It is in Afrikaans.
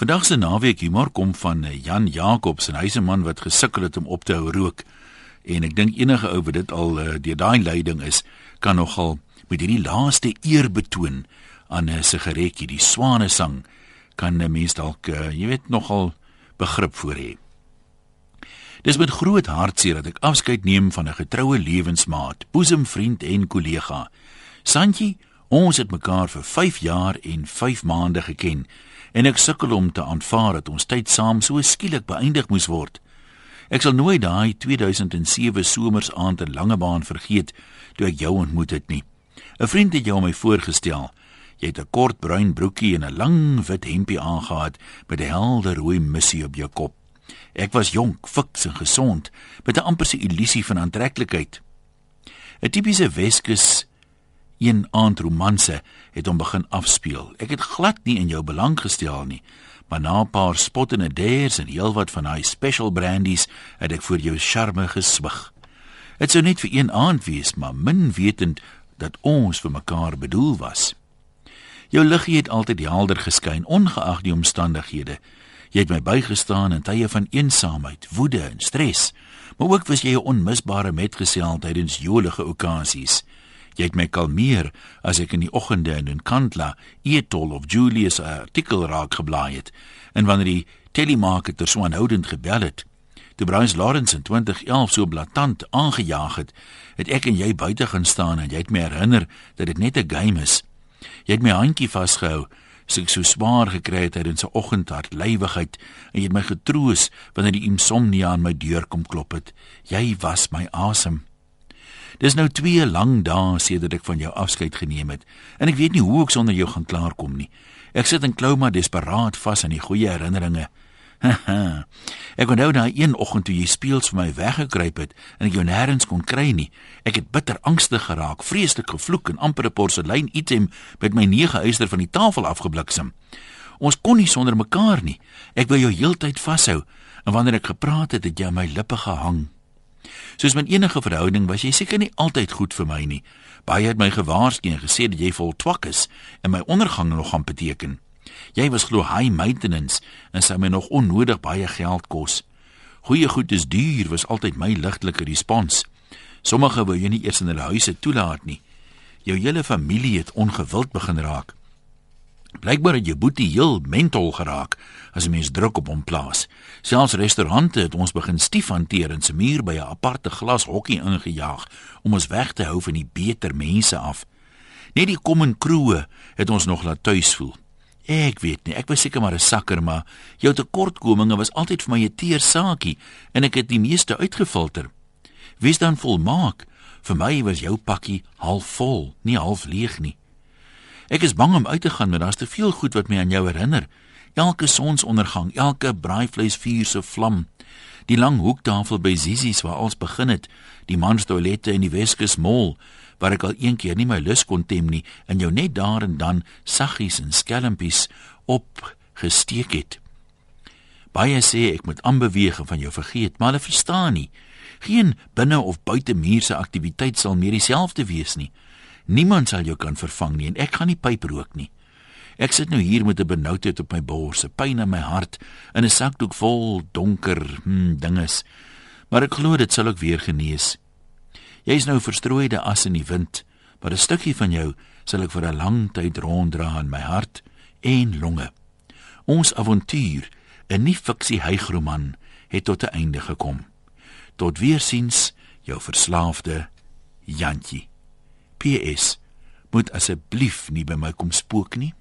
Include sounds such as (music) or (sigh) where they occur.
Vandag se naweek humor kom van eh, Jan Jacobs en hy's 'n man wat gesukkel het om op te hou rook. En ek dink enige ou wat dit al uh, deur daai leiding is, kan nogal met hierdie laaste eer betoon aan 'n sigaretjie, die swanesang, kan 'n mens dalk, uh, jy weet, nogal begrip voor hê. Dis met groot hartseer dat ek afskeid neem van 'n getroue lewensmaat, boesemvriend en kollega. Santjie, ons het mekaar vir 5 jaar en 5 maande geken en ek sukkel om te aanvaar dat ons tyd saam so skielik beëindig moes word. Ek sal nooit daai 2007 somersaand in Langebaan vergeet toe ek jou ontmoet het nie. 'n Vriend het jou aan my voorgestel. Jy het 'n kort bruin broekie en 'n lang wit hempie aangetree met 'n helder rooi missie op jou kop. Ek was jonk, fiks en gesond, met 'n amper se illusie van aantreklikheid. 'n Tipiese Weskus een aand romanse het hom begin afspeel. Ek het glad nie in jou belang gestel nie, maar na 'n paar spottende dares en heelwat van daai special brandies het ek vir jou charme geswig. Dit sou net vir een aand wees, maar min wetend dat ons vir mekaar bedoel was. Jou liggie het altyd helder geskyn ongeag die omstandighede. Jy het my bygestaan in tye van eensaamheid, woede en stres, maar ook was jy 'n onmisbare metgesel tydens jolige okasies. Jy het my kalmeer as ek in die oggende in 'n kantla Etol of Julius artikel raak geblaai het en wanneer die telemarketer so aanhoudend gebel het. Toe Bruins Lawrence in 2011 so blaatant aangejaag het, het ek en jy buite gaan staan en jy het my herinner dat dit net 'n game is. Jy het my handjie vasgehou ek so swaar gekry het tydens 'n oggendhart lywigheid en jy het my getroos wanneer die insomnia aan my deur kom klop het. Jy was my asem. Dis nou 2 lang dae sedert ek van jou afskeid geneem het en ek weet nie hoe ek sonder jou gaan klaarkom nie. Ek sit in klou maar desperaat vas aan die goeie herinneringe. (laughs) ek onthou daai een oggend toe jy speels vir my weggekruip het en ek jou nêrens kon kry nie. Ek het bitter angstig geraak, vreeslik gevloek en amper 'n porselein item met my nege eyster van die tafel afgebliksem. Ons kon nie sonder mekaar nie. Ek wou jou heeltyd vashou en wanneer ek gepraat het, het jy aan my lippe gehang. Soos met enige verhouding was jy seker nie altyd goed vir my nie. Baie het my gewaarsku en gesê dat jy vol twak is en my ondergang nog gaan beteken. Jy was glo high maintenance en sou my nog onnodig baie geld kos. Goeie goed is duur was altyd my ligtelike respons. Sommige wou jy nie eers in hulle huise toelaat nie. Jou hele familie het ongewild begin raak. Blykbaar het jou boetie heel mentol geraak as 'n mens druk op hom plaas. Selfs restaurante het ons begin stief hanteer en se muur by 'n aparte glas hokkie ingejaag om ons weg te hou van die beter mense af. Net die kom en kroe het ons nog laat tuis voel. Ek weet nie, ek was seker maar 'n sakker, maar jou tekortkominge was altyd vir my 'n teer saakie en ek het die meeste uitgefilter. Wie's dan volmaak? Vir my was jou pakkie half vol, nie half leeg nie. Ek is bang om uit te gaan, maar daar's te veel goed wat my aan jou herinner. Elke sonsondergang, elke braaivleisvuur se vlam, die lang hoektafel by Zizi's waar ons begin het, die manstoilette in die Weskus Mall waar ek al een keer nie my lus kon tem nie en jou net daar en dan saggies en skelmpies op gesteek het. Baie sê ek moet aanbeweeg en van jou vergeet, maar hulle verstaan nie. Geen binne of buite muur se aktiwiteit sal meer dieselfde wees nie. Niemand sal jou kan vervang nie en ek gaan nie pyp rook nie. Ek sit nou hier met 'n benoudheid op my bors, 'n pyn in my hart en 'n sakdoek vol donker hmm, dinges. Maar ek glo dit sal ook weer genees. Jy is nou verstrooide as in die wind, maar 'n stukkie van jou sal ek vir 'n lang tyd ronddra in my hart en longe. Ons avontuur, 'n nie fiksie hygroman, het tot 'n einde gekom. Tot weer sins, jou verslaafde Jantjie. PS moet asseblief nie by my kom spook nie.